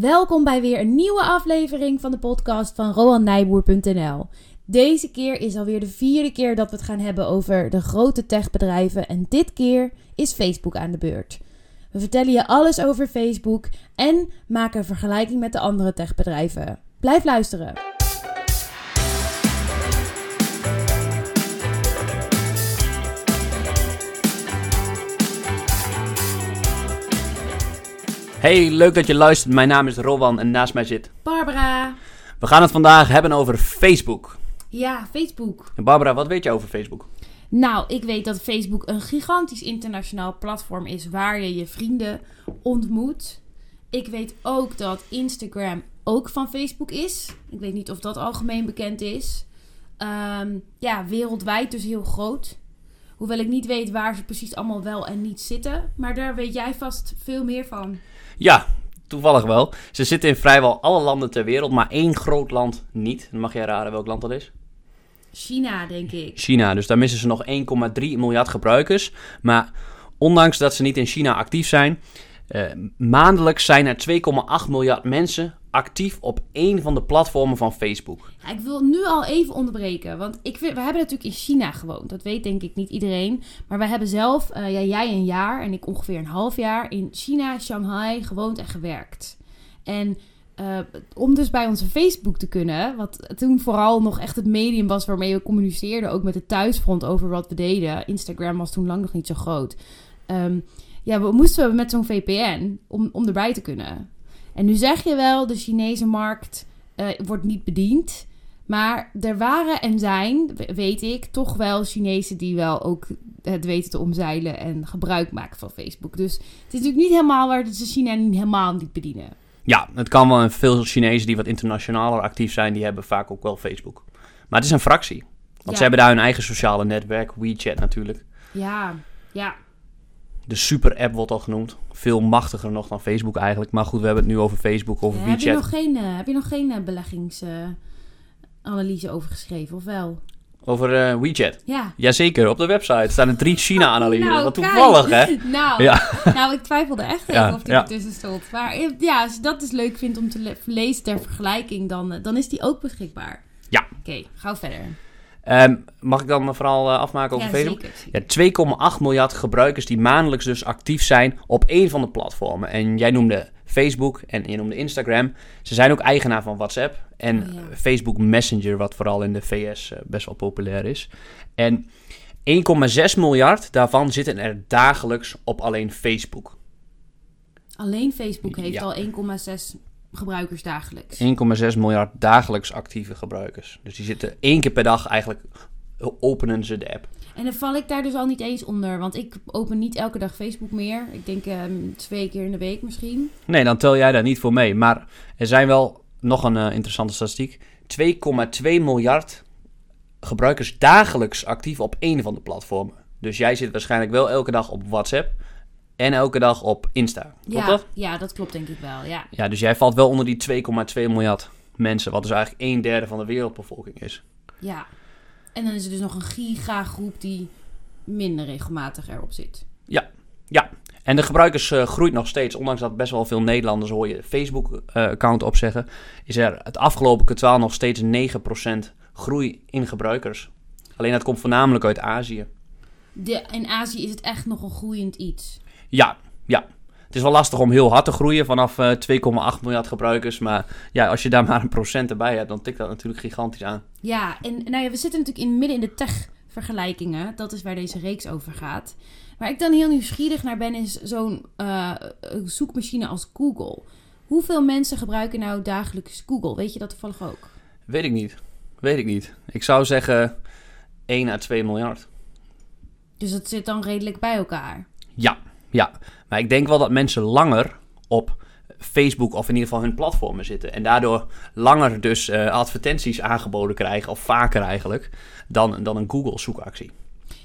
Welkom bij weer een nieuwe aflevering van de podcast van RoanNijboer.nl. Deze keer is alweer de vierde keer dat we het gaan hebben over de grote techbedrijven en dit keer is Facebook aan de beurt. We vertellen je alles over Facebook en maken een vergelijking met de andere techbedrijven. Blijf luisteren. Hey, leuk dat je luistert. Mijn naam is Rowan en naast mij zit. Barbara. We gaan het vandaag hebben over Facebook. Ja, Facebook. En Barbara, wat weet je over Facebook? Nou, ik weet dat Facebook een gigantisch internationaal platform is waar je je vrienden ontmoet. Ik weet ook dat Instagram ook van Facebook is. Ik weet niet of dat algemeen bekend is. Ehm, ja, wereldwijd dus heel groot. Hoewel ik niet weet waar ze precies allemaal wel en niet zitten. Maar daar weet jij vast veel meer van. Ja, toevallig wel. Ze zitten in vrijwel alle landen ter wereld, maar één groot land niet. Dan mag jij raden welk land dat is? China, denk ik. China. Dus daar missen ze nog 1,3 miljard gebruikers. Maar ondanks dat ze niet in China actief zijn, eh, maandelijks zijn er 2,8 miljard mensen actief op één van de platformen van Facebook. Ik wil nu al even onderbreken. Want ik we hebben natuurlijk in China gewoond. Dat weet denk ik niet iedereen. Maar wij hebben zelf, eh, jij een jaar en ik ongeveer een half jaar in China, Shanghai gewoond en gewerkt. En eh, om dus bij onze Facebook te kunnen, wat toen vooral nog echt het medium was waarmee we communiceerden, ook met de thuisfront over wat we deden. Instagram was toen lang nog niet zo groot. Ehm, ja, we moesten met zo'n VPN om, om erbij te kunnen. En nu zeg je wel, de Chinese markt uh, wordt niet bediend. Maar er waren en zijn, weet ik, toch wel Chinezen die wel ook het weten te omzeilen en gebruik maken van Facebook. Dus het is natuurlijk niet helemaal waar ze China niet helemaal niet bedienen. Ja, het kan wel. En veel Chinezen die wat internationaler actief zijn, die hebben vaak ook wel Facebook. Maar het is een fractie. Want Ja. ze hebben daar hun eigen sociale netwerk, WeChat natuurlijk. Ja, ja. De super-app wordt al genoemd. Veel machtiger nog dan Facebook eigenlijk. Maar goed, we hebben het nu over Facebook, over Eh, heb, je WeChat. nog geen, eh, heb je nog geen eh, beleggingsanalyse over geschreven, of wel? Over eh, WeChat. Ja. Jazeker, op de website staan er drie China-analyses. Nou, Wat kijk. toevallig, hè? nou, Ja. nou, ik twijfelde echt even Ja, of die ertussen stond. Maar eh, ja, als je dat dus leuk vindt om te le- lezen ter vergelijking, dan, eh, dan is die ook beschikbaar. Ja. Oké, gauw verder. Ehm, mag ik dan me vooral eh, afmaken over ja, Facebook? zeker. Ja, 2,8 miljard gebruikers die maandelijks dus actief zijn op één van de platformen. En jij noemde Facebook en je noemde Instagram. Ze zijn ook eigenaar van WhatsApp en Oh, ja. Facebook Messenger, wat vooral in de VS eh, best wel populair is. En 1,6 miljard daarvan zitten er dagelijks op alleen Facebook. Alleen Facebook heeft Ja. al 1,6 gebruikers dagelijks. 1,6 miljard dagelijks actieve gebruikers. Dus die zitten één keer per dag eigenlijk, openen ze de app. En dan val ik daar dus al niet eens onder, want ik open niet elke dag Facebook meer. Ik denk ehm, twee keer in de week misschien. Nee, dan tel jij daar niet voor mee. Maar er zijn wel nog een eh, interessante statistiek. 2,2 miljard gebruikers dagelijks actief op één van de platformen. Dus jij zit waarschijnlijk wel elke dag op WhatsApp en elke dag op Insta. Klopt ja, dat? ja, dat klopt denk ik wel. Ja. Ja, dus jij valt wel onder die 2,2 miljard mensen, wat dus eigenlijk een derde van de wereldbevolking is. ja. En dan is er dus nog een gigagroep die minder regelmatig erop zit. Ja, en de gebruikers eh, groeit nog steeds. Ondanks dat best wel veel Nederlanders hoor je Facebook-account opzeggen. Is er het afgelopen kwartaal nog steeds 9% groei in gebruikers. Alleen dat komt voornamelijk uit Azië. De, in Azië is het echt nog een groeiend iets. Ja, ja. Het is wel lastig om heel hard te groeien vanaf eh, 2,8 miljard gebruikers. Maar ja, als je daar maar een procent erbij hebt, dan tikt dat natuurlijk gigantisch aan. Ja, en nou ja, we zitten natuurlijk in, midden in de tech-vergelijkingen. Dat is waar deze reeks over gaat. Waar ik dan heel nieuwsgierig naar ben, is zo'n eh, zoekmachine als Google. Hoeveel mensen gebruiken nou dagelijks Google? Weet je dat toevallig ook? Weet ik niet. Weet ik niet. Ik zou zeggen 1 à 2 miljard. Dus dat zit dan redelijk bij elkaar. Ja, ja. Maar ik denk wel dat mensen langer op Facebook of in ieder geval hun platformen zitten. En daardoor langer dus eh, advertenties aangeboden krijgen, of vaker eigenlijk, dan, dan een Google zoekactie.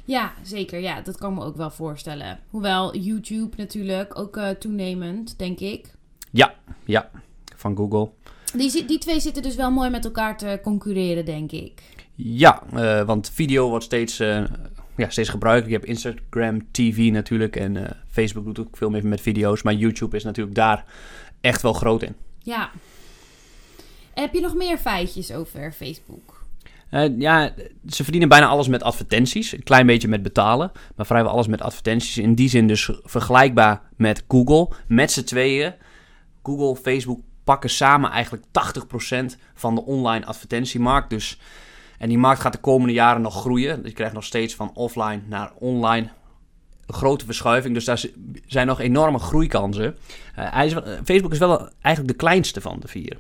Ja, zeker. Ja, dat kan me ook wel voorstellen. Hoewel YouTube natuurlijk ook eh, toenemend, denk ik. Ja, ja, van Google. Die, die twee zitten dus wel mooi met elkaar te concurreren, denk ik. Ja, eh, want video wordt steeds, ja, steeds gebruikt. Je hebt Instagram TV natuurlijk en eh, Facebook doet ook veel meer met video's. Maar YouTube is natuurlijk daar echt wel groot in. Ja. Heb je nog meer feitjes over Facebook? Eh, ja, ze verdienen bijna alles met advertenties. Een klein beetje met betalen. Maar vrijwel alles met advertenties. In die zin dus vergelijkbaar met Google. Met z'n tweeën. Google, Facebook pakken samen eigenlijk 80% van de online advertentiemarkt. Dus, en die markt gaat de komende jaren nog groeien. Je krijgt nog steeds van offline naar online een grote verschuiving. Dus daar zijn nog enorme groeikansen. Hij is, Facebook is wel eigenlijk de kleinste van de vier.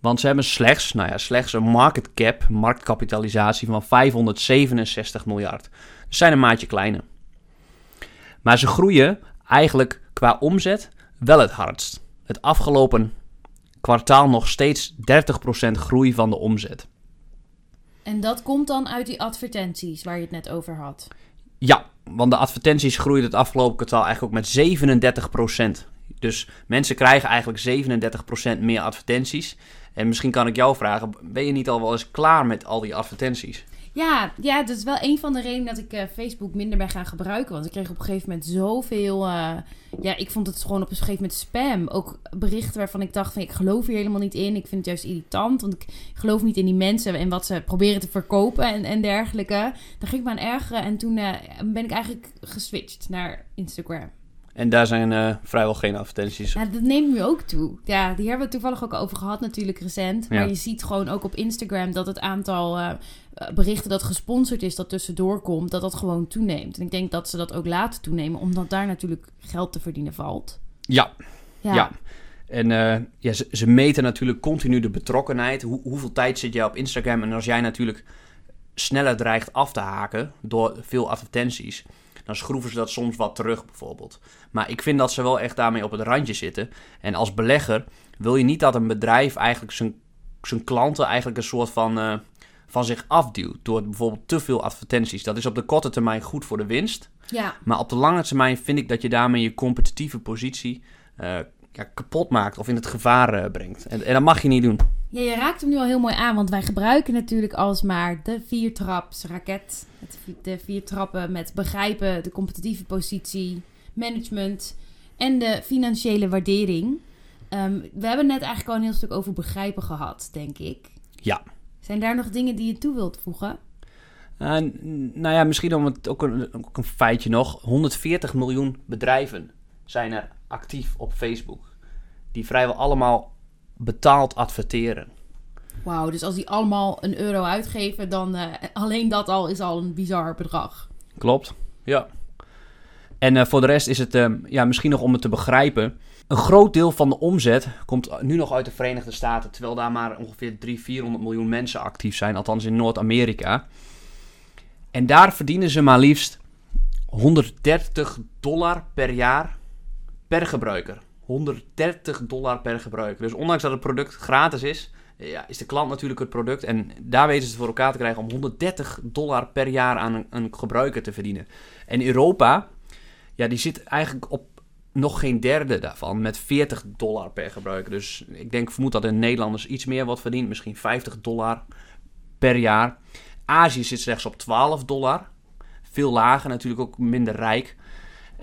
Want ze hebben slechts, nou ja, slechts een market cap, marktkapitalisatie van 567 miljard. Dus zijn een maatje kleiner. Maar ze groeien eigenlijk qua omzet wel het hardst. Het afgelopen kwartaal nog steeds 30% groei van de omzet. En dat komt dan uit die advertenties waar je het net over had? Ja, want de advertenties groeiden het afgelopen kwartaal eigenlijk ook met 37%. Dus mensen krijgen eigenlijk 37% meer advertenties. En misschien kan ik jou vragen, ben je niet al wel eens klaar met al die advertenties? Ja, ja, dat is wel een van de redenen dat ik uh, Facebook minder ben gaan gebruiken. Want ik kreeg op een gegeven moment zoveel... Uh, ja, ik vond het gewoon op een gegeven moment spam. Ook berichten waarvan ik dacht van ik geloof hier helemaal niet in. Ik vind het juist irritant, want ik geloof niet in die mensen en wat ze proberen te verkopen en, en dergelijke. Daar ging ik me aan ergeren en toen uh, ben ik eigenlijk geswitcht naar Instagram. En daar zijn uh, vrijwel geen advertenties. Ja, dat neemt nu ook toe. Ja, die hebben we toevallig ook over gehad natuurlijk recent. Maar je ziet gewoon ook op Instagram dat het aantal uh, berichten dat gesponsord is, dat tussendoor komt, dat dat gewoon toeneemt. En ik denk dat ze dat ook laten toenemen, omdat daar natuurlijk geld te verdienen valt. Ja, ja. ja. En uh, ja, ze, ze, meten natuurlijk continu de betrokkenheid. Hoe, hoeveel tijd zit jij op Instagram? En als jij natuurlijk sneller dreigt af te haken door veel advertenties dan schroeven ze dat soms wat terug bijvoorbeeld. Maar ik vind dat ze wel echt daarmee op het randje zitten. En als belegger wil je niet dat een bedrijf eigenlijk zijn, zijn klanten eigenlijk een soort van, uh, van zich afduwt. Door bijvoorbeeld te veel advertenties. Dat is op de korte termijn goed voor de winst. Ja. Maar op de lange termijn vind ik dat je daarmee je competitieve positie uh, ja, kapot maakt of in het gevaar uh, brengt. En, en dat mag je niet doen. Ja, je raakt hem nu al heel mooi aan, want wij gebruiken natuurlijk alsmaar de viertrapsraket. De vier trappen met begrijpen, de competitieve positie, management en de financiële waardering. Um, we hebben net eigenlijk al een heel stuk over begrijpen gehad, denk ik. Ja. Zijn daar nog dingen die je toe wilt voegen? Uh, nou ja, misschien om het, ook, een, ook een feitje nog. 140 miljoen bedrijven zijn er actief op Facebook. Die vrijwel allemaal betaald adverteren. Wauw, dus als die allemaal een euro uitgeven, dan uh, alleen dat al is al een bizar bedrag. Klopt, ja. En uh, voor de rest is het uh, ja, misschien nog om het te begrijpen. Een groot deel van de omzet komt nu nog uit de Verenigde Staten, terwijl daar maar ongeveer 300, 400 miljoen mensen actief zijn, althans in Noord-Amerika. En daar verdienen ze maar liefst 130 dollar per jaar per gebruiker. 130 dollar per gebruiker. Dus ondanks dat het product gratis is, ja, is de klant natuurlijk het product. En daar weten ze het voor elkaar te krijgen om 130 dollar per jaar aan een, een gebruiker te verdienen. En Europa, ja, die zit eigenlijk op nog geen derde daarvan, met 40 dollar per gebruiker. Dus ik denk, vermoed dat in Nederlanders iets meer wat verdient, misschien 50 dollar per jaar. Azië zit slechts op 12 dollar. Veel lager, natuurlijk ook minder rijk.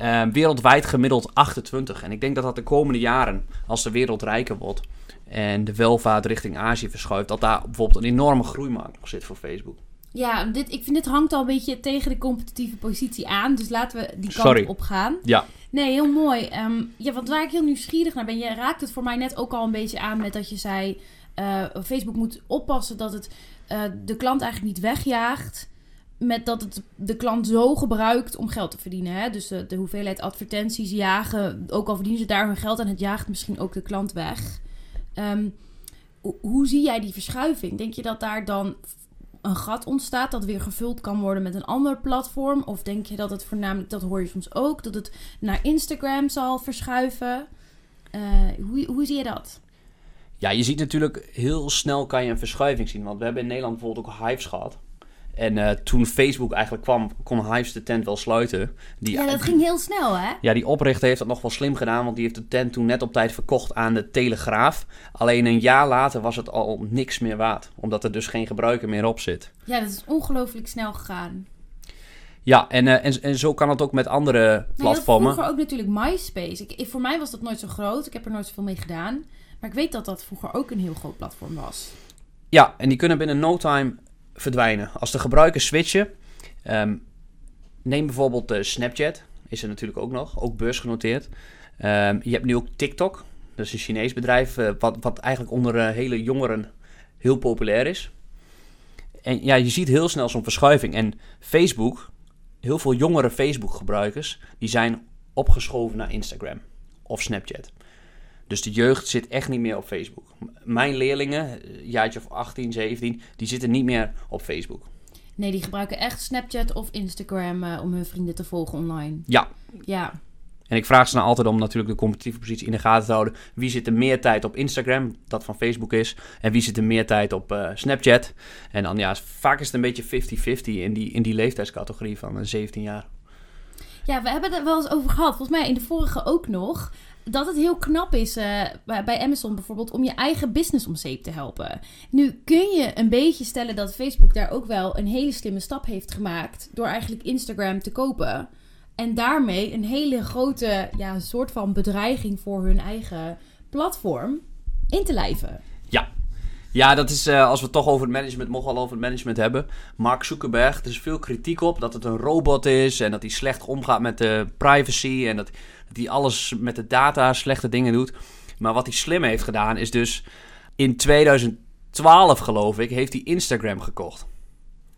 Uh, wereldwijd gemiddeld 28. En ik denk dat dat de komende jaren, als de wereld rijker wordt en de welvaart richting Azië verschuift, dat daar bijvoorbeeld een enorme groeimarkt nog zit voor Facebook. Ja, dit, ik vind dit hangt al een beetje tegen de competitieve positie aan. Dus laten we die kant Sorry. op gaan. Ja. Nee, heel mooi. Um, ja, want waar ik heel nieuwsgierig naar ben, je raakt het voor mij net ook al een beetje aan met dat je zei: uh, Facebook moet oppassen dat het uh, de klant eigenlijk niet wegjaagt met dat het de klant zo gebruikt om geld te verdienen. Hè? Dus de, hoeveelheid advertenties jagen, ook al verdienen ze daar hun geld aan, het jaagt misschien ook de klant weg. Um, hoe zie jij die verschuiving? Denk je dat daar dan een gat ontstaat dat weer gevuld kan worden met een ander platform? Of denk je dat het voornamelijk, dat hoor je soms ook, dat het naar Instagram zal verschuiven? Uh, hoe, hoe zie je dat? Ja, je ziet natuurlijk heel snel kan je een verschuiving zien. Want we hebben in Nederland bijvoorbeeld ook Hives gehad. En uh, toen Facebook eigenlijk kwam, kon Hives de tent wel sluiten. Die, ja, dat ging heel snel, hè? Ja, die oprichter heeft dat nog wel slim gedaan, want die heeft de tent toen net op tijd verkocht aan de Telegraaf. Alleen een jaar later was het al niks meer waard, omdat er dus geen gebruiker meer op zit. Ja, dat is ongelooflijk snel gegaan. Ja, en, uh, en, en zo kan het ook met andere platformen. Nou, vroeger ook natuurlijk MySpace. Ik, voor mij was dat nooit zo groot. Ik heb er nooit zoveel mee gedaan. Maar ik weet dat dat vroeger ook een heel groot platform was. Ja, en die kunnen binnen no time verdwijnen. Als de gebruikers switchen, ehm, neem bijvoorbeeld uh, Snapchat, is er natuurlijk ook nog, ook beursgenoteerd. Um, je hebt nu ook TikTok, dat is een Chinees bedrijf, uh, wat, wat eigenlijk onder uh, hele jongeren heel populair is. En ja, je ziet heel snel zo'n verschuiving. En Facebook, heel veel jongere Facebook-gebruikers, die zijn opgeschoven naar Instagram of Snapchat. Dus de jeugd zit echt niet meer op Facebook. Mijn leerlingen, jaartje of 18, 17, die zitten niet meer op Facebook. Nee, die gebruiken echt Snapchat of Instagram uh, om hun vrienden te volgen online. Ja. Ja. En ik vraag ze nou altijd om natuurlijk de competitieve positie in de gaten te houden. Wie zit er meer tijd op Instagram, dat van Facebook is. En wie zit er meer tijd op uh, Snapchat. En dan ja, vaak is het een beetje 50-50 in die, in die leeftijdscategorie van 17 jaar. Ja, we hebben het er wel eens over gehad. Volgens mij in de vorige ook nog dat het heel knap is uh, bij Amazon bijvoorbeeld om je eigen business om zeep te helpen. Nu kun je een beetje stellen dat Facebook daar ook wel een hele slimme stap heeft gemaakt door eigenlijk Instagram te kopen. En daarmee een hele grote ja, soort van bedreiging voor hun eigen platform in te lijven. Ja, dat is uh, als we het toch over het management, mogen al over het management hebben. Mark Zuckerberg, er is veel kritiek op dat het een robot is en dat hij slecht omgaat met de privacy en dat, hij alles met de data slechte dingen doet. Maar wat hij slim heeft gedaan is dus in 2012 geloof ik, heeft hij Instagram gekocht.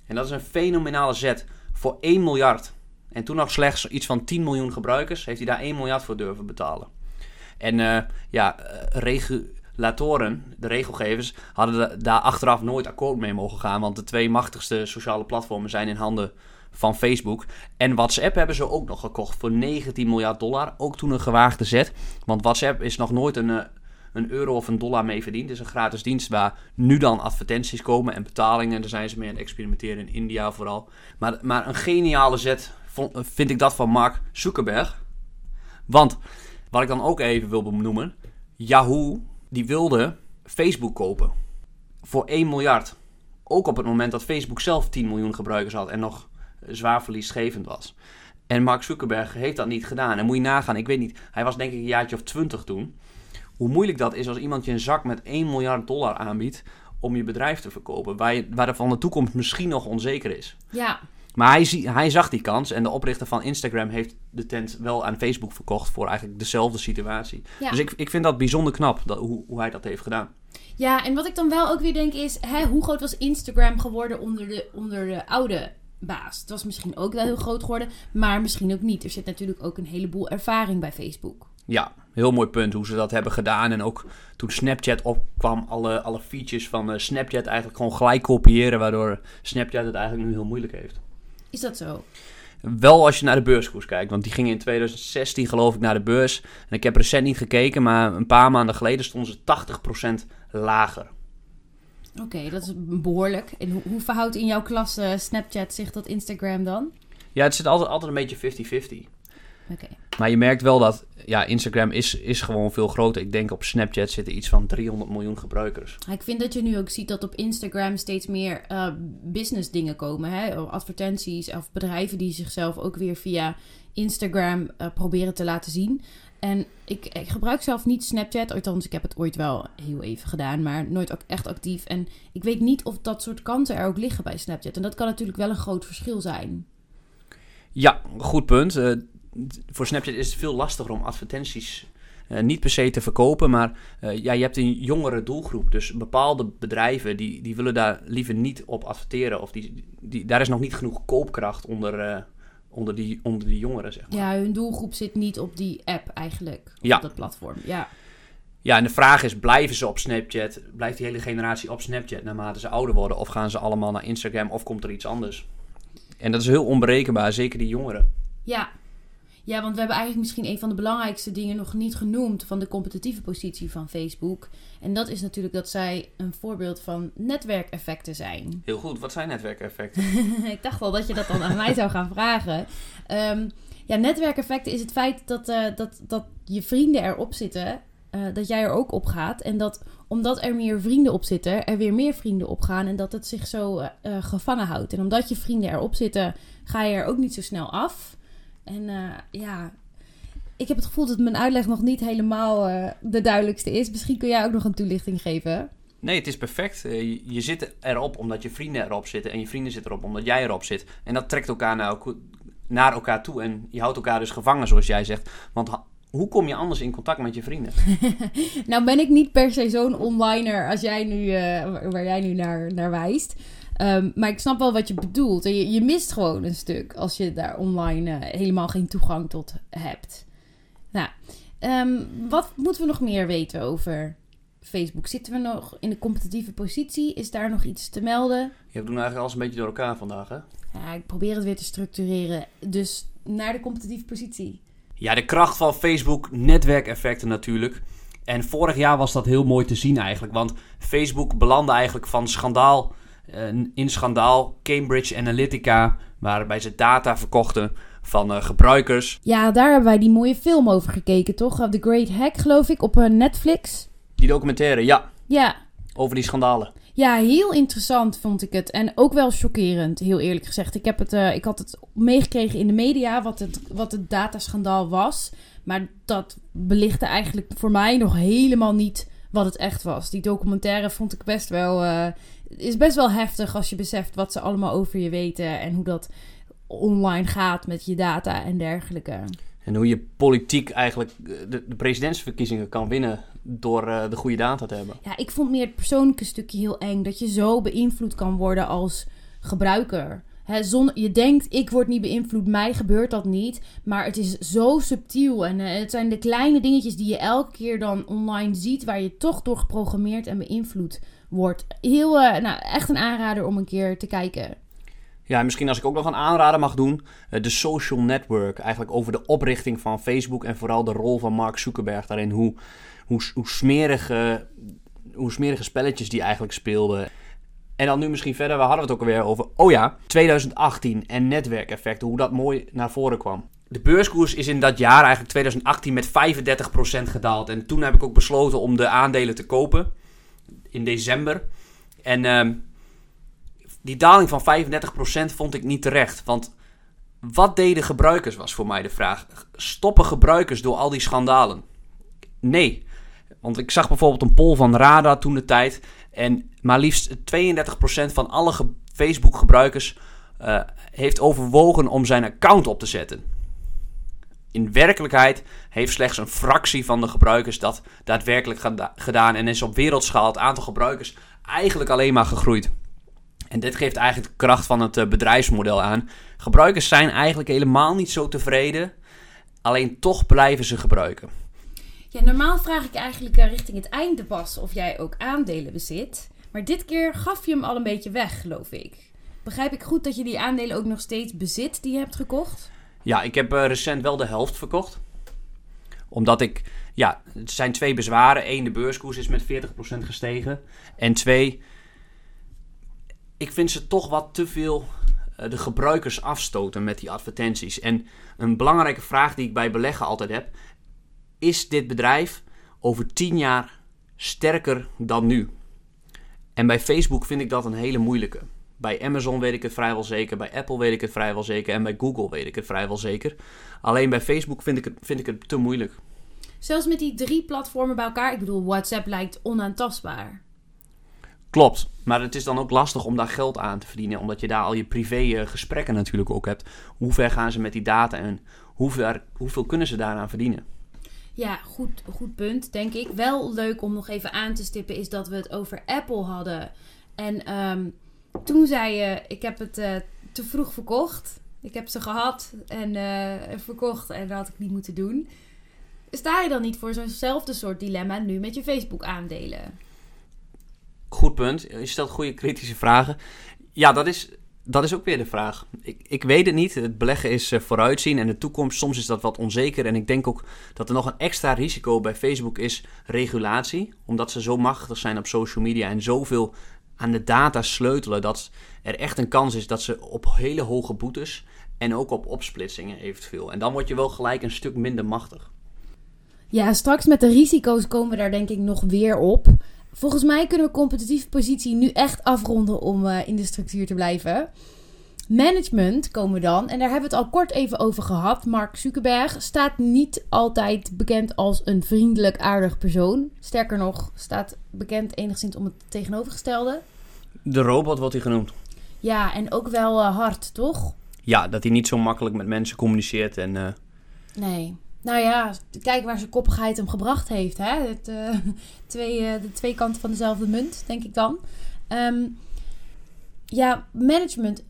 En dat is een fenomenale zet voor 1 miljard. En toen nog slechts iets van 10 miljoen gebruikers, heeft hij daar 1 miljard voor durven betalen. En uh, ja, regu regulatoren, de regelgevers, hadden daar achteraf nooit akkoord mee mogen gaan. Want de twee machtigste sociale platformen zijn in handen van Facebook. En WhatsApp hebben ze ook nog gekocht voor 19 miljard dollar. Ook toen een gewaagde zet. Want WhatsApp is nog nooit een, een euro of een dollar mee verdiend. Het is een gratis dienst waar nu dan advertenties komen en betalingen. Daar zijn ze mee aan het experimenteren in India vooral. Maar, maar een geniale zet vind ik dat van Mark Zuckerberg. Want, wat ik dan ook even wil benoemen. Yahoo die wilde Facebook kopen. Voor 1 miljard. Ook op het moment dat Facebook zelf 10 miljoen gebruikers had en nog zwaar verliesgevend was. En Mark Zuckerberg heeft dat niet gedaan. En moet je nagaan, ik weet niet, hij was denk ik een jaartje of 20 toen. Hoe moeilijk dat is als iemand je een zak met 1 miljard dollar aanbiedt om je bedrijf te verkopen. Waar, je, waar er van de toekomst misschien nog onzeker is. Ja. Maar hij, hij zag die kans en de oprichter van Instagram heeft de tent wel aan Facebook verkocht voor eigenlijk dezelfde situatie. Ja. Dus ik, ik vind dat bijzonder knap dat, hoe, hoe hij dat heeft gedaan. Ja, en wat ik dan wel ook weer denk is, hè, hoe groot was Instagram geworden onder de, onder de oude baas? Het was misschien ook wel heel groot geworden, maar misschien ook niet. Er zit natuurlijk ook een heleboel ervaring bij Facebook. Ja, heel mooi punt hoe ze dat hebben gedaan. En ook toen Snapchat opkwam, alle, alle features van uh, Snapchat eigenlijk gewoon gelijk kopiëren, waardoor Snapchat het eigenlijk nu heel moeilijk heeft. Is dat zo? Wel als je naar de beurskoers kijkt. Want die ging in 2016 geloof ik naar de beurs. En ik heb recent niet gekeken, maar een paar maanden geleden stonden ze 80% lager. Oké, dat is behoorlijk. En hoe, hoe verhoudt in jouw klas uh, Snapchat zich tot Instagram dan? Ja, het zit altijd, altijd een beetje 50-50. Maar je merkt wel dat ja, Instagram is, is gewoon veel groter. Ik denk op Snapchat zitten iets van 300 miljoen gebruikers. Ik vind dat je nu ook ziet dat op Instagram steeds meer uh, business dingen komen. Hè? Advertenties of bedrijven die zichzelf ook weer via Instagram uh, proberen te laten zien. En ik, ik, gebruik zelf niet Snapchat. Althans, ik heb het ooit wel heel even gedaan, maar nooit ook echt actief. En ik weet niet of dat soort kanten er ook liggen bij Snapchat. En dat kan natuurlijk wel een groot verschil zijn. Ja, goed punt. Uh, voor Snapchat is het veel lastiger om advertenties uh, niet per se te verkopen, maar uh, ja, je hebt een jongere doelgroep. Dus bepaalde bedrijven die, die willen daar liever niet op adverteren. Of die, die, daar is nog niet genoeg koopkracht onder, uh, onder, die, onder die jongeren, zeg maar. Ja, hun doelgroep zit niet op die app eigenlijk, ja. op dat platform. Ja. Ja, en de vraag is, blijven ze op Snapchat? Blijft die hele generatie op Snapchat naarmate ze ouder worden? Of gaan ze allemaal naar Instagram of komt er iets anders? En dat is heel onberekenbaar, zeker die jongeren. Ja, ja, want we hebben eigenlijk misschien een van de belangrijkste dingen nog niet genoemd van de competitieve positie van Facebook. En dat is natuurlijk dat zij een voorbeeld van netwerkeffecten zijn. Heel goed, wat zijn netwerkeffecten? ik dacht al dat je dat dan aan mij zou gaan vragen. Um, ja, netwerkeffecten is het feit dat, uh, dat, dat je vrienden erop zitten, uh, dat jij er ook op gaat. En dat omdat er meer vrienden op zitten, er weer meer vrienden op gaan. En dat het zich zo uh, gevangen houdt. En omdat je vrienden erop zitten, ga je er ook niet zo snel af. En uh, ja, ik heb het gevoel dat mijn uitleg nog niet helemaal uh, de duidelijkste is. Misschien kun jij ook nog een toelichting geven. Nee, het is perfect. Uh, je, zit erop omdat je vrienden erop zitten. En je vrienden zitten erop omdat jij erop zit. En dat trekt elkaar naar, naar elkaar toe. En je houdt elkaar dus gevangen, zoals jij zegt. Want hoe kom je anders in contact met je vrienden? nou ben ik niet per se zo'n onliner als jij nu, uh, waar jij nu naar, naar wijst. Um, maar ik snap wel wat je bedoelt. En je, je mist gewoon een stuk als je daar online uh, helemaal geen toegang tot hebt. Nou, um, wat moeten we nog meer weten over Facebook? Zitten we nog in de competitieve positie? Is daar nog iets te melden? Je doen eigenlijk alles een beetje door elkaar vandaag, hè? Ja, ik probeer het weer te structureren. Dus naar de competitieve positie. Ja, de kracht van Facebook, netwerkeffecten natuurlijk. En vorig jaar was dat heel mooi te zien eigenlijk. Want Facebook belandde eigenlijk van schandaal in schandaal. Cambridge Analytica, waarbij ze data verkochten van uh, gebruikers. Ja, daar hebben wij die mooie film over gekeken, toch? The Great Hack, geloof ik, op uh, Netflix. Die documentaire, ja. Ja. Over die schandalen. Ja, heel interessant vond ik het. En ook wel chockerend, heel eerlijk gezegd. Ik, heb het, uh, ik had het meegekregen in de media wat het, wat het dataschandaal was. Maar dat belichtte eigenlijk voor mij nog helemaal niet wat het echt was. Die documentaire vond ik best wel. Uh, is best wel heftig als je beseft wat ze allemaal over je weten. En hoe dat online gaat met je data en dergelijke. En hoe je politiek eigenlijk de, de presidentsverkiezingen kan winnen door uh, de goede data te hebben. Ja, ik vond meer het persoonlijke stukje heel eng. Dat je zo beïnvloed kan worden als gebruiker. He, je denkt, ik word niet beïnvloed, mij gebeurt dat niet. Maar het is zo subtiel. En uh, het zijn de kleine dingetjes die je elke keer dan online ziet, waar je toch door geprogrammeerd en beïnvloed wordt. Heel, uh, nou, echt een aanrader om een keer te kijken. Ja, misschien als ik ook nog een aanrader mag doen. Uh, de social network. Eigenlijk over de oprichting van Facebook en vooral de rol van Mark Zuckerberg daarin. Hoe, hoe, hoe, smerige, hoe smerige spelletjes die eigenlijk speelden. En dan nu misschien verder, we hadden het ook alweer over. Oh ja, 2018 en netwerkeffecten, hoe dat mooi naar voren kwam. De beurskoers is in dat jaar, eigenlijk 2018, met 35% gedaald. En toen heb ik ook besloten om de aandelen te kopen. In december. En uh, die daling van 35% vond ik niet terecht. Want wat deden gebruikers, was voor mij de vraag. Stoppen gebruikers door al die schandalen? Nee. Want ik zag bijvoorbeeld een poll van RADA toen de tijd. En maar liefst 32% van alle Facebook-gebruikers uh, heeft overwogen om zijn account op te zetten. In werkelijkheid heeft slechts een fractie van de gebruikers dat daadwerkelijk gedaan en is op wereldschaal het aantal gebruikers eigenlijk alleen maar gegroeid. En dit geeft eigenlijk de kracht van het uh, bedrijfsmodel aan. Gebruikers zijn eigenlijk helemaal niet zo tevreden, alleen toch blijven ze gebruiken. Ja, normaal vraag ik eigenlijk uh, richting het einde pas of jij ook aandelen bezit. Maar dit keer gaf je hem al een beetje weg, geloof ik. Begrijp ik goed dat je die aandelen ook nog steeds bezit die je hebt gekocht? Ja, ik heb uh, recent wel de helft verkocht. Omdat ik, ja, het zijn twee bezwaren. Eén, de beurskoers is met 40% gestegen. En twee, ik vind ze toch wat te veel uh, de gebruikers afstoten met die advertenties. En een belangrijke vraag die ik bij beleggen altijd heb: is dit bedrijf over 10 jaar sterker dan nu? En bij Facebook vind ik dat een hele moeilijke. Bij Amazon weet ik het vrijwel zeker, bij Apple weet ik het vrijwel zeker en bij Google weet ik het vrijwel zeker. Alleen bij Facebook vind ik het, vind ik het te moeilijk. Zelfs met die drie platformen bij elkaar, ik bedoel, WhatsApp lijkt onaantastbaar. Klopt, maar het is dan ook lastig om daar geld aan te verdienen, omdat je daar al je privé eh, gesprekken natuurlijk ook hebt. Hoe ver gaan ze met die data en hoe ver, hoeveel kunnen ze daaraan verdienen? Ja, goed, goed punt, denk ik. Wel leuk om nog even aan te stippen is dat we het over Apple hadden. En um, toen zei je, ik heb het uh, te vroeg verkocht. Ik heb ze gehad en uh, verkocht en dat had ik niet moeten doen. Sta je dan niet voor zo'nzelfde soort dilemma nu met je Facebook-aandelen? Goed punt. Je stelt goede kritische vragen. Ja, dat is dat is ook weer de vraag. Ik, ik weet het niet. Het beleggen is uh, vooruitzien en de toekomst. Soms is dat wat onzeker. En ik denk ook dat er nog een extra risico bij Facebook is regulatie. Omdat ze zo machtig zijn op social media en zoveel aan de data sleutelen. Dat er echt een kans is dat ze op hele hoge boetes en ook op opsplitsingen eventueel. En dan word je wel gelijk een stuk minder machtig. Ja, straks met de risico's komen we daar denk ik nog weer op. Volgens mij kunnen we competitieve positie nu echt afronden om uh, in de structuur te blijven. Management komen we dan, en daar hebben we het al kort even over gehad. Mark Zuckerberg staat niet altijd bekend als een vriendelijk, aardig persoon. Sterker nog, staat bekend enigszins om het tegenovergestelde. De robot wordt hij genoemd. Ja, en ook wel uh, hard, toch? Ja, dat hij niet zo makkelijk met mensen communiceert en... Uh... Nee. Nou ja, kijk waar zijn koppigheid hem gebracht heeft. Hè? Het, uh, twee, de twee kanten van dezelfde munt, denk ik dan. Um, ja, management.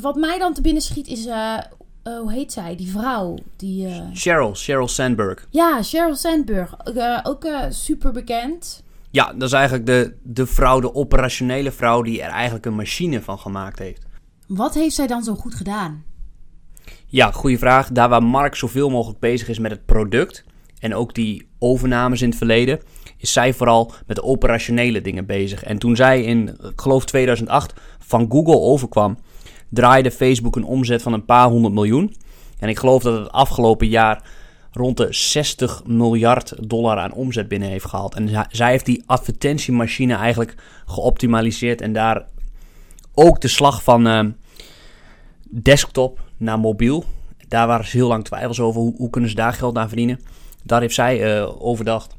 Wat mij dan te binnen schiet is, uh, uh, hoe heet zij? Die vrouw. Die, uh... Sheryl, Sheryl Sandberg. Ja, Sheryl Sandberg. ook super bekend. Ja, dat is eigenlijk de, de vrouw, de operationele vrouw die er eigenlijk een machine van gemaakt heeft. Wat heeft zij dan zo goed gedaan? Ja, goede vraag. Daar waar Mark zoveel mogelijk bezig is met het product en ook die overnames in het verleden, is zij vooral met de operationele dingen bezig. En toen zij in, ik geloof 2008, van Google overkwam, draaide Facebook een omzet van een paar honderd miljoen. En ik geloof dat het afgelopen jaar rond de 60 miljard dollar aan omzet binnen heeft gehaald. En zij heeft die advertentiemachine eigenlijk geoptimaliseerd en daar ook de slag van uh, desktop naar mobiel. Daar waren ze heel lang twijfels over. Hoe, hoe kunnen ze daar geld aan verdienen? Daar heeft zij uh, overdacht.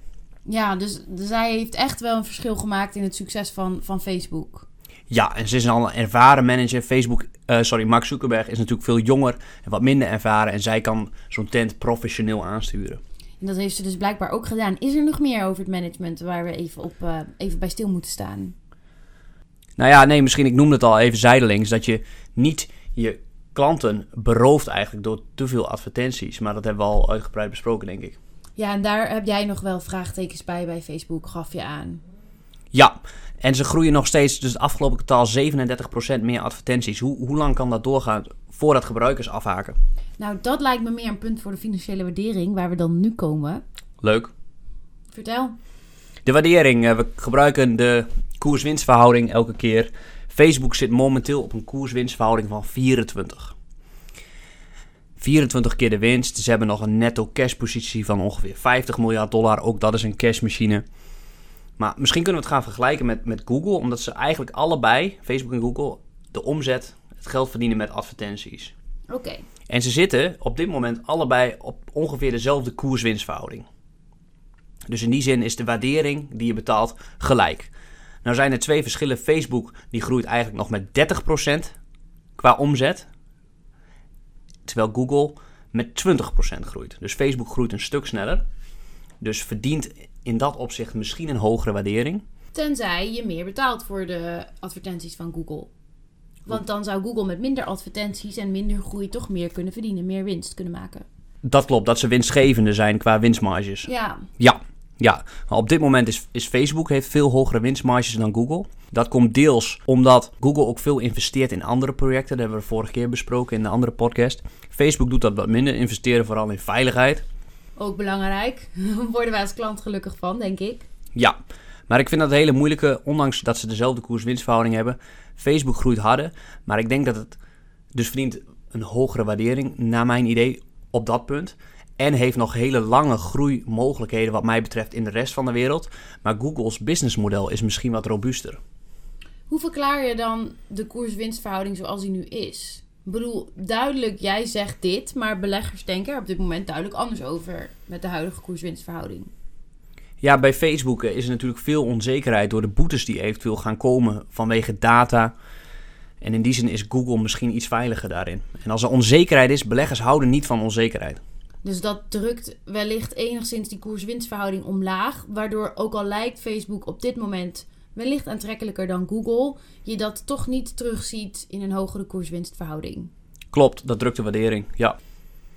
Ja, dus, dus zij heeft echt wel een verschil gemaakt in het succes van, van Facebook. Ja, en ze is al een ervaren manager. Facebook, uh, sorry, Mark Zuckerberg is natuurlijk veel jonger en wat minder ervaren. En zij kan zo'n tent professioneel aansturen. En dat heeft ze dus blijkbaar ook gedaan. Is er nog meer over het management waar we even, op, uh, even bij stil moeten staan? Nou ja, nee, misschien, ik noemde het al even zijdelings, dat je niet je klanten berooft eigenlijk door te veel advertenties. Maar dat hebben we al uitgebreid besproken, denk ik. Ja, en daar heb jij nog wel vraagtekens bij bij Facebook, gaf je aan. Ja, en ze groeien nog steeds, dus het afgelopen kwartaal 37% meer advertenties. Hoe, hoe lang kan dat doorgaan voordat gebruikers afhaken? Nou, dat lijkt me meer een punt voor de financiële waardering, waar we dan nu komen. Leuk. Vertel. De waardering, eh, we gebruiken de koers-winstverhouding elke keer. Facebook zit momenteel op een koers-winstverhouding van 24. 24 keer de winst. Ze hebben nog een netto cash positie van ongeveer 50 miljard dollar. Ook dat is een cashmachine. Maar misschien kunnen we het gaan vergelijken met, met Google, omdat ze eigenlijk allebei, Facebook en Google, de omzet, het geld verdienen met advertenties. Oké. En ze zitten op dit moment allebei op ongeveer dezelfde koers-winstverhouding. Dus in die zin is de waardering die je betaalt gelijk. Nou zijn er twee verschillen. Facebook die groeit eigenlijk nog met 30% qua omzet. Terwijl Google met 20% groeit. Dus Facebook groeit een stuk sneller. Dus verdient in dat opzicht misschien een hogere waardering. Tenzij je meer betaalt voor de advertenties van Google. Want dan zou Google met minder advertenties en minder groei toch meer kunnen verdienen, meer winst kunnen maken. Dat klopt, dat ze winstgevender zijn qua winstmarges. Ja. Ja, ja. Maar op dit moment is, is Facebook heeft veel hogere winstmarges dan Google. Dat komt deels omdat Google ook veel investeert in andere projecten. Dat hebben we vorige keer besproken in de andere podcast. Facebook doet dat wat minder, investeren vooral in veiligheid. Ook belangrijk. Worden wij als klant gelukkig van, denk ik. Ja, maar ik vind dat een hele moeilijke, ondanks dat ze dezelfde koers-winstverhouding hebben. Facebook groeit harder, maar ik denk dat het dus verdient een hogere waardering, naar mijn idee, op dat punt. En heeft nog hele lange groeimogelijkheden, wat mij betreft, in de rest van de wereld. Maar Google's businessmodel is misschien wat robuuster. Hoe verklaar je dan de koers-winstverhouding zoals die nu is? Ik bedoel, duidelijk, jij zegt dit, maar beleggers denken er op dit moment duidelijk anders over met de huidige koers-winstverhouding. Ja, bij Facebook is er natuurlijk veel onzekerheid door de boetes die eventueel gaan komen vanwege data. En in die zin is Google misschien iets veiliger daarin. En als er onzekerheid is, beleggers houden niet van onzekerheid. Dus dat drukt wellicht enigszins die koers-winstverhouding omlaag, waardoor ook al lijkt Facebook op dit moment wellicht aantrekkelijker dan Google, je dat toch niet terugziet in een hogere koers-winstverhouding. Klopt, dat drukt de waardering, ja.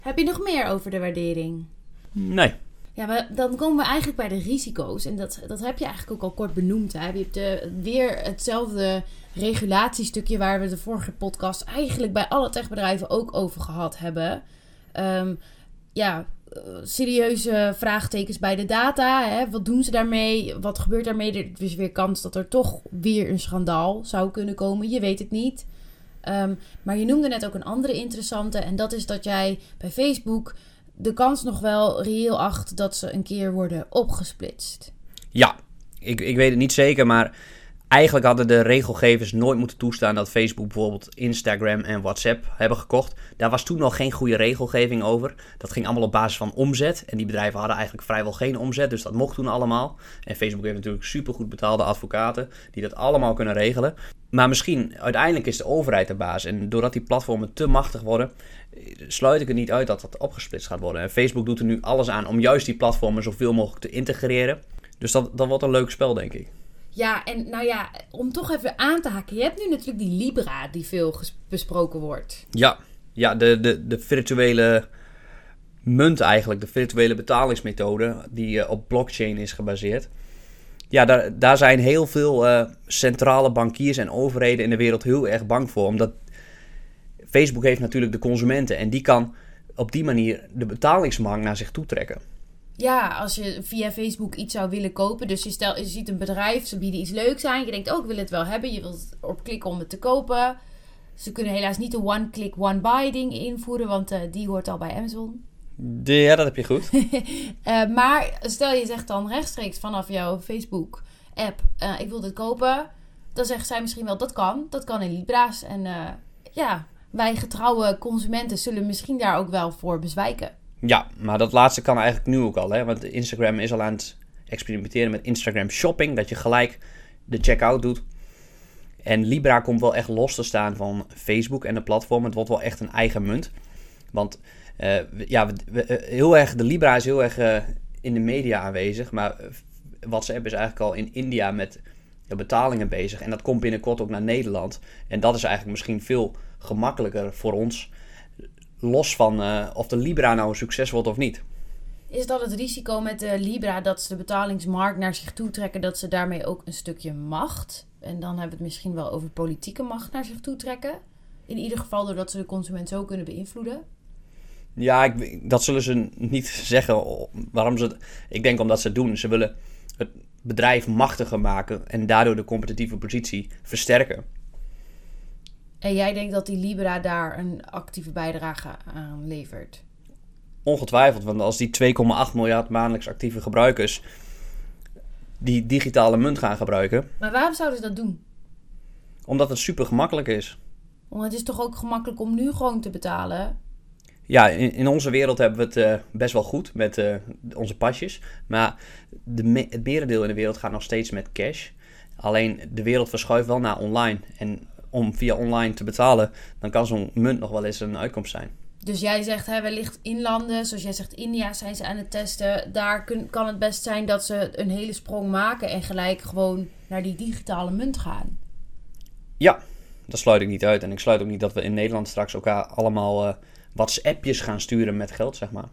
Heb je nog meer over de waardering? Nee. Ja, dan komen we eigenlijk bij de risico's. En dat, dat heb je eigenlijk ook al kort benoemd. Hè? Je hebt de, weer hetzelfde regulatiestukje waar we de vorige podcast eigenlijk bij alle techbedrijven ook over gehad hebben. Ehm, ja, serieuze vraagtekens bij de data. Hè? Wat doen ze daarmee? Wat gebeurt daarmee? Er is weer kans dat er toch weer een schandaal zou kunnen komen. Je weet het niet. Ehm, maar je noemde net ook een andere interessante. En dat is dat jij bij Facebook de kans nog wel reëel acht dat ze een keer worden opgesplitst. Ja, ik, ik weet het niet zeker, maar Eigenlijk hadden de regelgevers nooit moeten toestaan dat Facebook bijvoorbeeld Instagram en WhatsApp hebben gekocht. Daar was toen nog geen goede regelgeving over. Dat ging allemaal op basis van omzet. En die bedrijven hadden eigenlijk vrijwel geen omzet, dus dat mocht toen allemaal. En Facebook heeft natuurlijk supergoed betaalde advocaten die dat allemaal kunnen regelen. Maar misschien, uiteindelijk is de overheid de baas. En doordat die platformen te machtig worden, sluit ik het niet uit dat dat opgesplitst gaat worden. En Facebook doet er nu alles aan om juist die platformen zoveel mogelijk te integreren. Dus dat, dat wordt een leuk spel, denk ik. Ja, en nou ja, om toch even aan te haken. Je hebt nu natuurlijk die Libra die veel besproken wordt. Ja, ja de, de, de virtuele munt eigenlijk. De virtuele betalingsmethode die uh, op blockchain is gebaseerd. Ja, daar, daar zijn heel veel uh, centrale bankiers en overheden in de wereld heel erg bang voor. Omdat Facebook heeft natuurlijk de consumenten en die kan op die manier de betalingsmarkt naar zich toe trekken. Ja, als je via Facebook iets zou willen kopen. Dus je, stel, je ziet een bedrijf, ze bieden iets leuks aan. Je denkt, oh, ik wil het wel hebben. Je wilt erop klikken om het te kopen. Ze kunnen helaas niet de one-click, one-buy ding invoeren, want uh, die hoort al bij Amazon. Ja, dat heb je goed. uh, maar stel je zegt dan rechtstreeks vanaf jouw Facebook-app, uh, ik wil dit kopen. Dan zegt zij misschien wel, dat kan. Dat kan in Libra's. En ja, wij getrouwe consumenten zullen misschien daar ook wel voor bezwijken. Ja, maar dat laatste kan eigenlijk nu ook al. Hè? Want Instagram is al aan het experimenteren met Instagram Shopping. Dat je gelijk de checkout doet. En Libra komt wel echt los te staan van Facebook en de platform. Het wordt wel echt een eigen munt. Want uh, ja, eh, heel erg, de Libra is heel erg uh, in de media aanwezig. Maar WhatsApp is eigenlijk al in India met de betalingen bezig. En dat komt binnenkort ook naar Nederland. En dat is eigenlijk misschien veel gemakkelijker voor ons los van uh, of de Libra nou een succes wordt of niet. Is dat het risico met de Libra dat ze de betalingsmarkt naar zich toe trekken, dat ze daarmee ook een stukje macht, en dan hebben we het misschien wel over politieke macht naar zich toe trekken? In ieder geval doordat ze de consument zo kunnen beïnvloeden? Ja, ik, dat zullen ze niet zeggen. Waarom ze het, ik denk omdat ze het doen. Ze willen het bedrijf machtiger maken en daardoor de competitieve positie versterken. En jij denkt dat die Libra daar een actieve bijdrage aan levert? Ongetwijfeld, want als die 2,8 miljard maandelijks actieve gebruikers die digitale munt gaan gebruiken. Maar waarom zouden ze dat doen? Omdat het super gemakkelijk is. Want het is toch ook gemakkelijk om nu gewoon te betalen? Ja, in, in onze wereld hebben we het uh, best wel goed met uh, onze pasjes. Maar de, het merendeel in de wereld gaat nog steeds met cash. Alleen de wereld verschuift wel naar online. En om via online te betalen, dan kan zo'n munt nog wel eens een uitkomst zijn. Dus jij zegt, hè, wellicht in landen, zoals jij zegt, India zijn ze aan het testen. Daar kun, kan het best zijn dat ze een hele sprong maken en gelijk gewoon naar die digitale munt gaan. Ja, dat sluit ik niet uit. En ik sluit ook niet dat we in Nederland straks elkaar allemaal uh, WhatsAppjes gaan sturen met geld, zeg maar.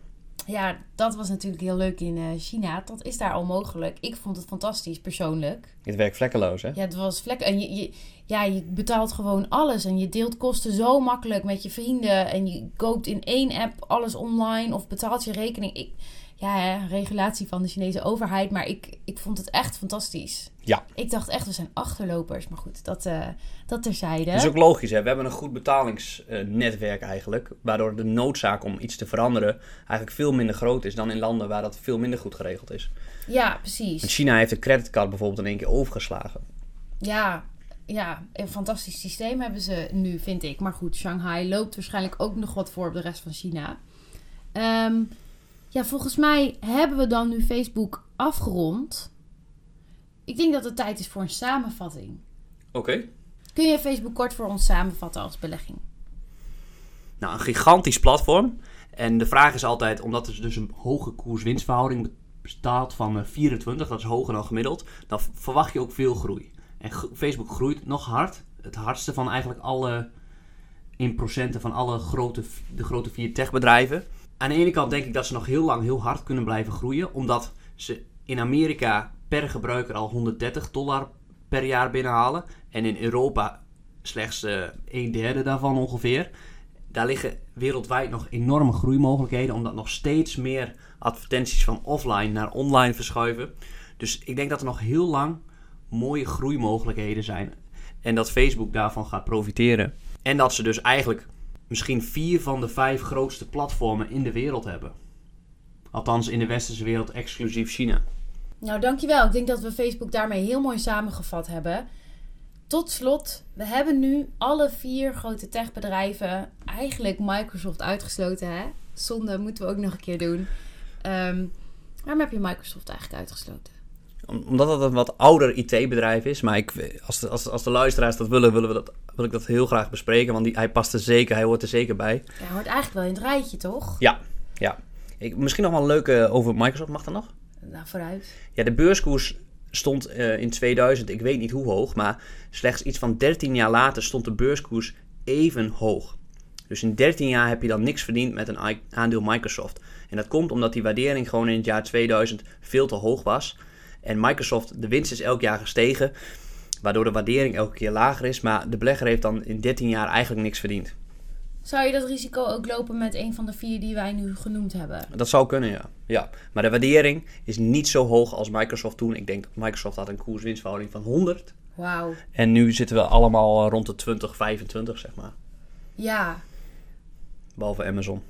Ja, dat was natuurlijk heel leuk in uh, China. Dat is daar al mogelijk. Ik vond het fantastisch, persoonlijk. Het werkt vlekkeloos, hè? Ja, het was vlek. En je, je, ja, je betaalt gewoon alles. En je deelt kosten zo makkelijk met je vrienden. En je koopt in één app alles online. Of betaalt je rekening. Ik, ja, hè, regulatie van de Chinese overheid. Maar ik, ik vond het echt fantastisch. Ja. Ik dacht echt, we zijn achterlopers. Maar goed, dat, uh, dat terzijde. Dat is ook logisch. Hè? We hebben een goed betalingsnetwerk eigenlijk. Waardoor de noodzaak om iets te veranderen eigenlijk veel minder groot is dan in landen waar dat veel minder goed geregeld is. Ja, precies. China heeft de creditcard bijvoorbeeld in één keer overgeslagen. Ja, ja, een fantastisch systeem hebben ze nu, vind ik. Maar goed, Shanghai loopt waarschijnlijk ook nog wat voor op de rest van China. Um, ja, volgens mij hebben we dan nu Facebook afgerond. Ik denk dat het tijd is voor een samenvatting. Oké. Kun je Facebook kort voor ons samenvatten als belegging? Nou, een gigantisch platform. En de vraag is altijd, omdat er dus een hoge koers-winstverhouding bestaat van 24, eh, dat is hoger dan gemiddeld, dan verwacht je ook veel groei. En Facebook groeit nog hard. Het hardste van eigenlijk alle, in procenten van alle grote, de grote vier techbedrijven aan de ene kant denk ik dat ze nog heel lang heel hard kunnen blijven groeien. Omdat ze in Amerika per gebruiker al 130 dollar per jaar binnenhalen. En in Europa slechts uh, een derde daarvan ongeveer. Daar liggen wereldwijd nog enorme groeimogelijkheden. Omdat nog steeds meer advertenties van offline naar online verschuiven. Dus ik denk dat er nog heel lang mooie groeimogelijkheden zijn. En dat Facebook daarvan gaat profiteren. En dat ze dus eigenlijk misschien vier van de vijf grootste platformen in de wereld hebben. Althans in de westerse wereld exclusief China. Nou, dankjewel. Ik denk dat we Facebook daarmee heel mooi samengevat hebben. Tot slot, we hebben nu alle vier grote techbedrijven, eigenlijk Microsoft uitgesloten, hè? Zonde, moeten we ook nog een keer doen. Ehm, waarom heb je Microsoft eigenlijk uitgesloten? Om- Omdat het een wat ouder IT-bedrijf is. Maar ik, als, de, als, als de luisteraars dat willen, willen we dat, wil ik dat heel graag bespreken. Want die, hij past er zeker, hij hoort er zeker bij. Ja, hij hoort eigenlijk wel in het rijtje, toch? Ja, ja. Ik, misschien nog wel een leuke over Microsoft, mag dat nog? Nou, vooruit. Ja, de beurskoers stond eh, in 2000, ik weet niet hoe hoog, maar slechts iets van 13 jaar later stond de beurskoers even hoog. Dus in 13 jaar heb je dan niks verdiend met een aandeel Microsoft. En dat komt omdat die waardering gewoon in het jaar 2000 veel te hoog was. En Microsoft, de winst is elk jaar gestegen, waardoor de waardering elke keer lager is. Maar de belegger heeft dan in 13 jaar eigenlijk niks verdiend. Zou je dat risico ook lopen met een van de vier die wij nu genoemd hebben? Dat zou kunnen, ja. ja. Maar de waardering is niet zo hoog als Microsoft toen. Ik denk dat Microsoft had een koers-winstverhouding van 100. Wauw. En nu zitten we allemaal rond de 20, 25, zeg maar. Ja. Behalve Amazon.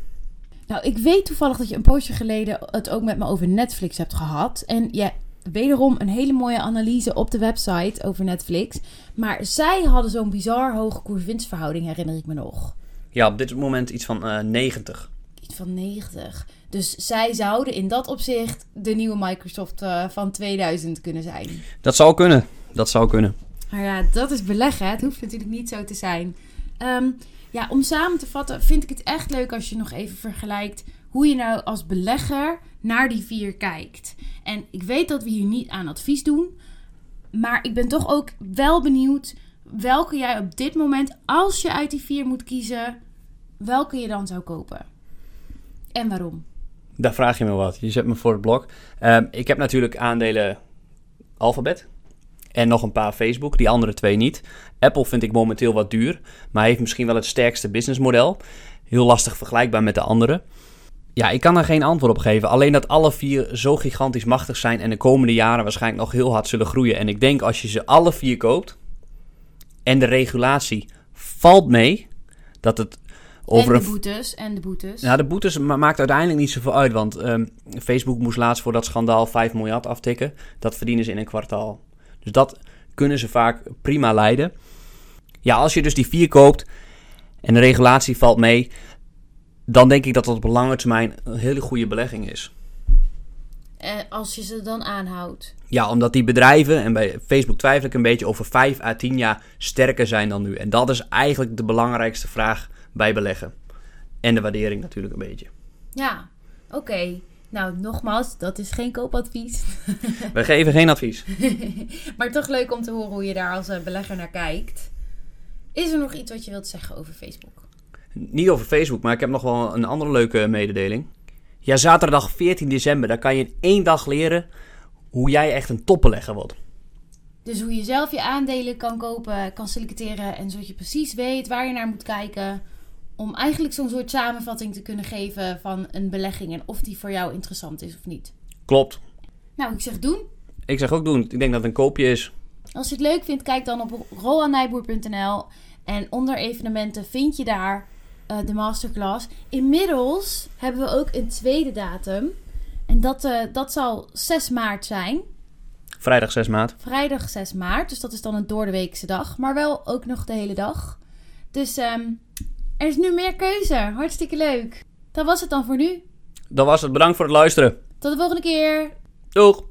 Nou, ik weet toevallig dat je een poosje geleden het ook met me over Netflix hebt gehad. En ja, wederom een hele mooie analyse op de website over Netflix. Maar zij hadden zo'n bizar hoge koers-winstverhouding, herinner ik me nog. Ja, op dit moment iets van eh 90. Iets van 90. Dus zij zouden in dat opzicht de nieuwe Microsoft eh, van 2000 kunnen zijn. Dat zou kunnen. Dat zou kunnen. Maar ja, dat is beleggen. hè. Het hoeft natuurlijk niet zo te zijn. Ehm, ja, om samen te vatten vind ik het echt leuk als je nog even vergelijkt hoe je nou als belegger naar die vier kijkt. En ik weet dat we hier niet aan advies doen, maar ik ben toch ook wel benieuwd welke jij op dit moment, als je uit die vier moet kiezen, welke je dan zou kopen. En waarom? Daar vraag je me wat. Je zet me voor het blok. Ehm, ik heb natuurlijk aandelen Alphabet. En nog een paar Facebook. Die andere twee niet. Apple vind ik momenteel wat duur. Maar heeft misschien wel het sterkste businessmodel. Heel lastig vergelijkbaar met de andere. Ja, ik kan daar geen antwoord op geven. Alleen dat alle vier zo gigantisch machtig zijn. En de komende jaren waarschijnlijk nog heel hard zullen groeien. En ik denk als je ze alle vier koopt. En de regulatie valt mee. Dat het over en de boetes, en de boetes. ja, de boetes ma- maakt uiteindelijk niet zoveel uit. Want ehm, Facebook moest laatst voor dat schandaal 5 miljard aftikken. Dat verdienen ze in een kwartaal. Dus dat kunnen ze vaak prima leiden. Ja, als je dus die vier koopt en de regulatie valt mee, dan denk ik dat dat op lange termijn een hele goede belegging is. Eh, als je ze dan aanhoudt. Ja, omdat die bedrijven, en bij Facebook twijfel ik een beetje, over 5 à 10 jaar sterker zijn dan nu. En dat is eigenlijk de belangrijkste vraag bij beleggen. En de waardering natuurlijk een beetje. Ja, oké. Nou, nogmaals, dat is geen koopadvies. We geven geen advies. maar toch leuk om te horen hoe je daar als eh, belegger naar kijkt. Is er nog iets wat je wilt zeggen over Facebook? Niet over Facebook, maar ik heb nog wel een andere leuke mededeling. Ja, zaterdag 14 december, daar kan je in één dag leren hoe jij echt een topbelegger wordt. Dus hoe je zelf je aandelen kan kopen, kan selecteren en zodat je precies weet waar je naar moet kijken. Om eigenlijk zo'n soort samenvatting te kunnen geven van een belegging en of die voor jou interessant is of niet. Klopt. Nou, ik zeg doen. Ik zeg ook doen. Ik denk dat het een koopje is. Als je het leuk vindt, kijk dan op roannijboer.nl. En onder evenementen vind je daar eh, de masterclass. Inmiddels hebben we ook een tweede datum. En dat, eh, dat zal 6 maart zijn. Vrijdag 6 maart. Vrijdag 6 maart. Dus dat is dan een doordeweekse dag. Maar wel ook nog de hele dag. Dus ehm, er is nu meer keuze. Hartstikke leuk. Dat was het dan voor nu. Dat was het. Bedankt voor het luisteren. Tot de volgende keer. Doeg!